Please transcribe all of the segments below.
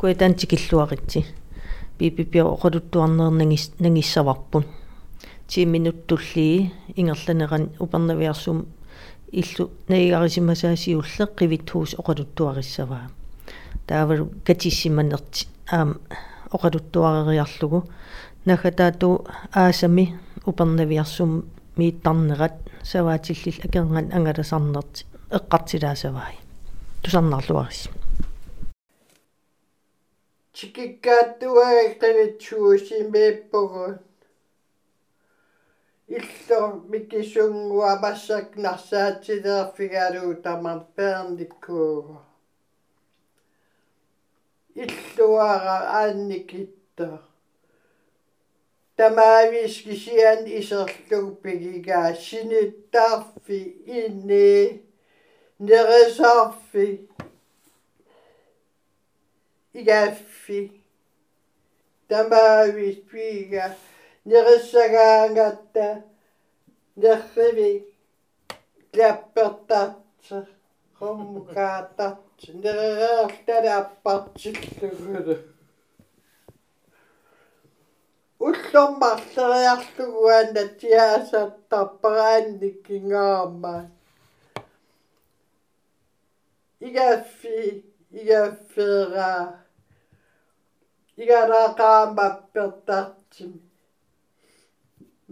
куэтаан тикиллуаритси пипипио оқалуттуарнернагис нагиссаварпун 10 минуттуллии ингерланеран упернавиарсум иллу наигарисимасаасиулле қивитхуус оқалуттуариссаваа таавалу катиссиманерти аам оқалуттуарериарлугу нахатаату аасами упернавиарсум мииттарнерат саваатиллил акернган ангаласарнерти эққартилаасаваи тусарнарлуарис чикиккааттуагаqqivitsuusimееппугу илло микисунгуа массак нарсаатилеерфигалуу тамам перниккууга иллуара аанникитта тамаавис кисиан исерлуг пигига синиттаарфи инни нересаарфи igafi igaffi tamaavi piiga nerissagaangatta nerrivi klappertartser qommukaatartsi nerererlalaappartillugulu ullormarleriarluguanna tiaasattarparaannikkingaarmaa igafi igafferaa игараақаамаппертартим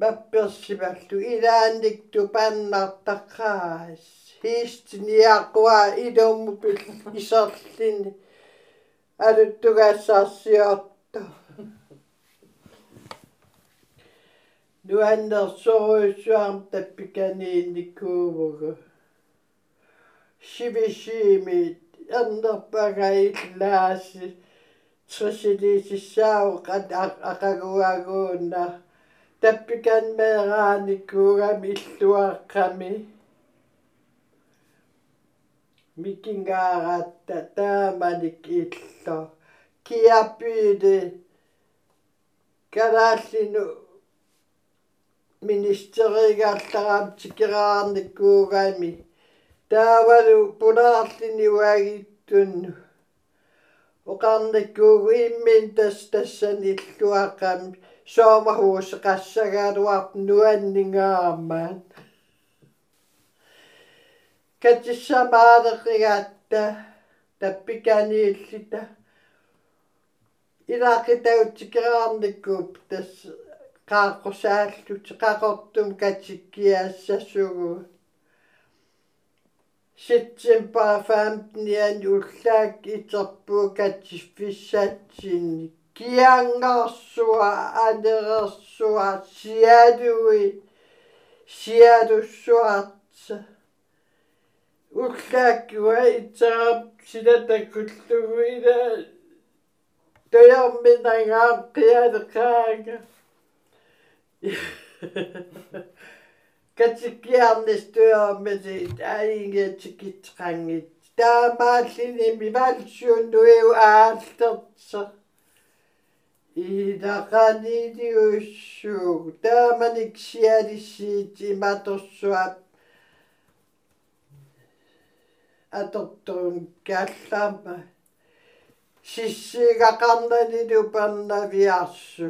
мапперсималлу илаанникту паннартаққаас хистниақуа илууммупил исерлини алуттугаассаарсиорто нуаннерсоруйссуарм таппиканиинниккуувгу шибишимит эрнерпагаиллааси трисилисиссаау qat aqaguaguunna таппиканмеерааниккуугами иллуааққами микингаараатта тааманик илло киаппииде карааллину министеригаарлараам тикераарниккуугами таавалу пулаарлини уагиттунну оқарниккуугу иммин тас тассан иллуаққами соомахуус qassagaaluart nuanningaammaat катиссамаалеқигааtta таппиканииллита илаақитагутсикераарниккууп тас qaaqqusaallут qaqortum katikkiaassassugu September 15 janulsak iterpukatissatsin kiangarsua anerersua siadui siadussuartsa ullaakkua iterap sinatakullugina tojarminangaaq qialeqaaga тоярминагаам қиалеқаага катиккиарнистуяармати аингиатикитсақангит таамааллини мивалсууннуиу аалтерса идақанидиуссууг тааманик сиалиссиит иматорсуат атортуун кааллаама сиссигақарнанилу парнавиарсу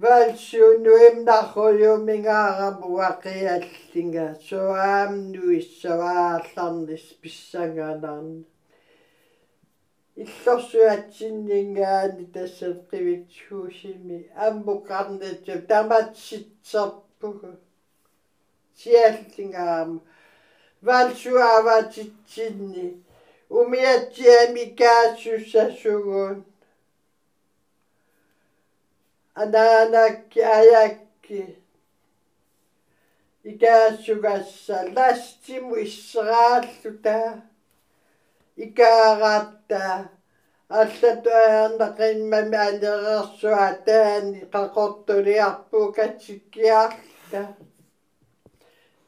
тааманикки валсууннуимнарруйумингаарамуақиаллинга суаамнуиссаваалларнис писсангаанаарни иллорсуатсиннингаани тассат қивитсуусими аммуқарнатсу таматситсерпугу сиаллингаама валсуаватитсинни умиатсиами каассуссасугуун анаанакки аякки икаассугасса ластиму иссерааллута икаараатта. Аллатуаернақиммами алерерсуа таани қақортулиарпуу катсиккиарта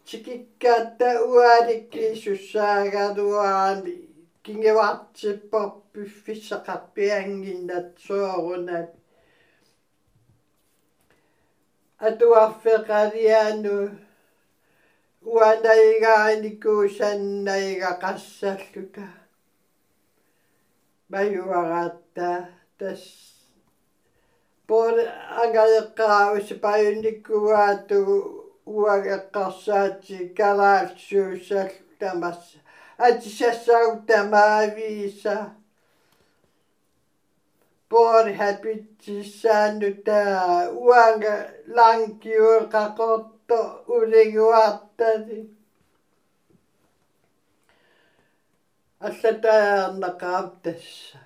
чикиккаатта уаликки суссаагалуарами кингевартиппор пуффиссақарпиангиннат атуарфеқалиану уанайгааникуусаннайга qassallута маюараатта тас пор ангаеққаус паюниккуаату уагеққарсаати калаалсуусал тамасса атисассагу тамаавииса puolihabitsissäänyt tää uanga lanki joka kotto urikuattasi. Assa tää anna kaaptessa.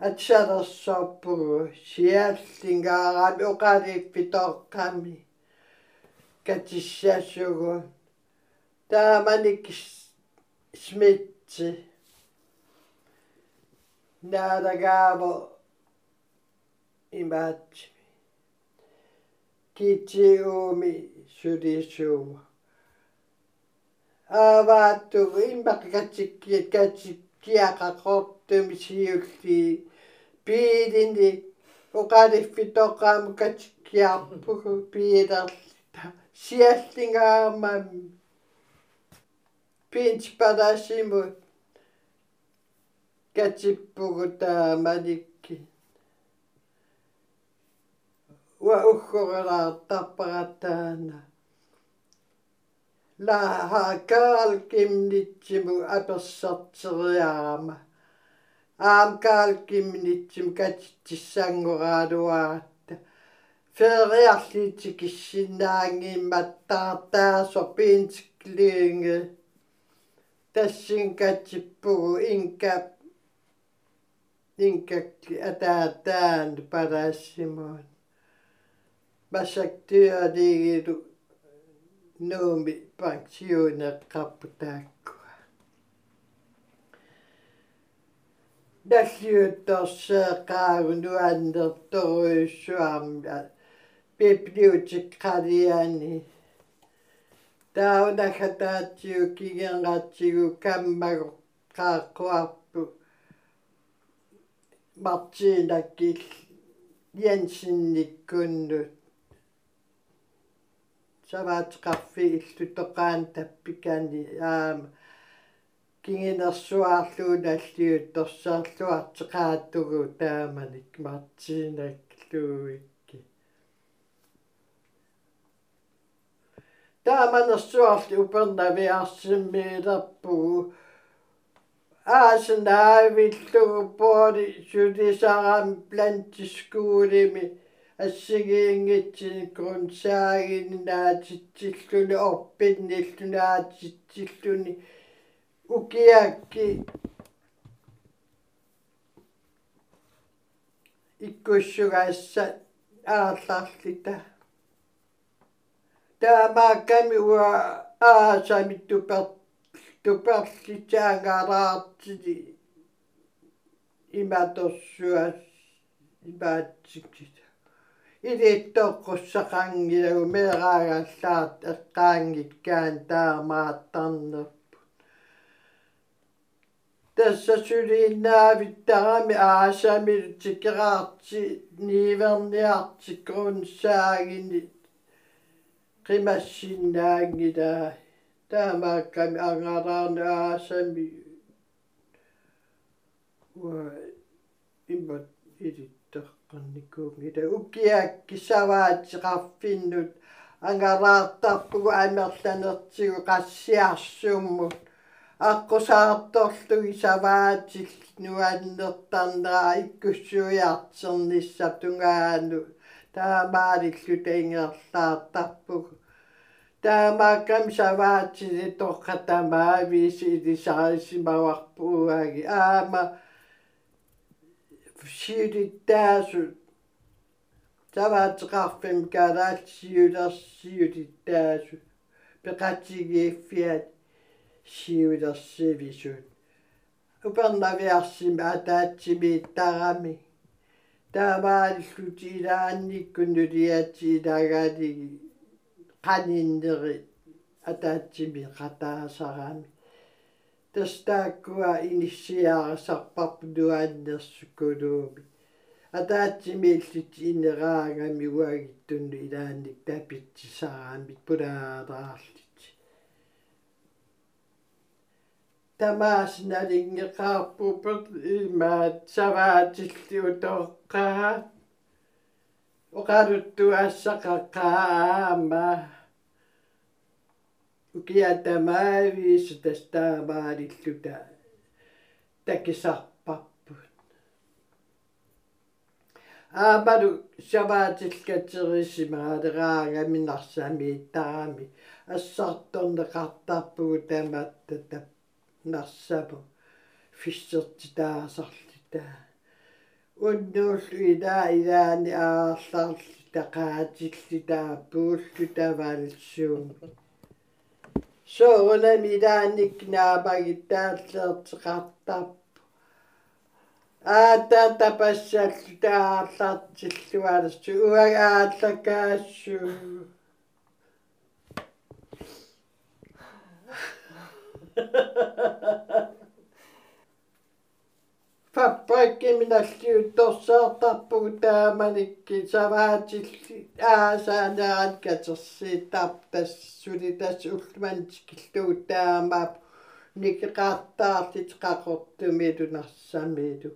At sarassoppuru sielsin kaaraami ukarippi torkkami. Kätissääsugu. Tää manikis smitsi. Näitä kaavo immagini di Geomi Surisuma. Avattu immakatsikkiä katsikkiä kakottumisiukki piirini ukarifitokam katsikkiä puhu piirallita тааманикки уа уххорелаартарпаратаана лаахаакаал кимнитсиму аперсартериарама аамкаал кимнитсим катиссаангораалуаратта фериарлити киссинаангиимматтаартаасо пиинтиклиинге тассин катиппугу инка инкакки атаатаан палаассимуун масактиалигилу нууми пансионеққарпутааккуа наллиутторсеэқаагу нуаннерторуйуссуарми библиотекқалиани таунахатаатсиу кигенгаатсигу каммагу qaaqquarpu Martinakil Jensinnikkunnut саваатеқарфи иллутоқаан таппикаани аама кингинерсуаарлуун аллиут торсаарлуартеқааттугу тааманик мартиинакклууикки тааманерсуарли упернавиарсиммиилерпугу ааснаавиллугу поори сулисарам плантискуулими ассигиингитсин крунсаагин наатитсиллуни орпинниллунаатитсиллуни укиакки иккуссугаасса аарларлита таамаакками уа аасами тупер туперлитаангаалаартити иматорсуас имаатсиккита илииттоққуссақангилагу меэраагааллаат эққаангиккаан таамааттарнерпу тассасулииннаавиттарами аасами тикераарти ниверниарти крунсаагини қимассиннаангилаа таамаакками ангалаарна аасами уа иммат илит qannikkuungita ukiakkisavaatiqarfinnut angaraartarpugu amerlanertigu qassiarsuummut аққусаарторлуги саваатил нуаннертарнера иккуссуиартэрнisса тунгаану. Таамаалиллу таингерлаартарпугу таамааккам саваатили тоққатамаависи илисарисимаварпууаги аама сиулиттаасу таваатеқарфим калаатсиулерсиулиттаасу пеқатигииффиат сиулерсивисут упернавиарсима атаатсимииттарами таамааллути илаанниккуннулиати илагаалиги qaninneri атаатсими qataasarami тастааккуа иниссиаарсарпарпу нуааннерсуккулууми атаатсимииллит инераангами уагиттунну илаанник таапитсисаарамит пулаалаарлит тамаасналингеқарпупет имаат саваатиллиу тоққаат оқалуттуаассақаққаама тастаамаалиллута такисарпарпут. Аамалу саваатиллкатерисимаалераангаминарсами иттарами ассарторнеқартарпугу таамааттата нарсапу фиссертитаасарлита уннууллу илаа илаани аарларли тақаатиллитаа пууллутаваалсуум соорнами илааник наамагиттааллеэртеқартарпу аата тапассаллу таарлартиллуалассу уагааллакаассуу Pappaikki minä торсаартарпугу тааманикки саваатилли аасаанеран катерси таптас сулитас уллумантикиллугу таамаап никеқартаарлит қақортуми лунарсамиилу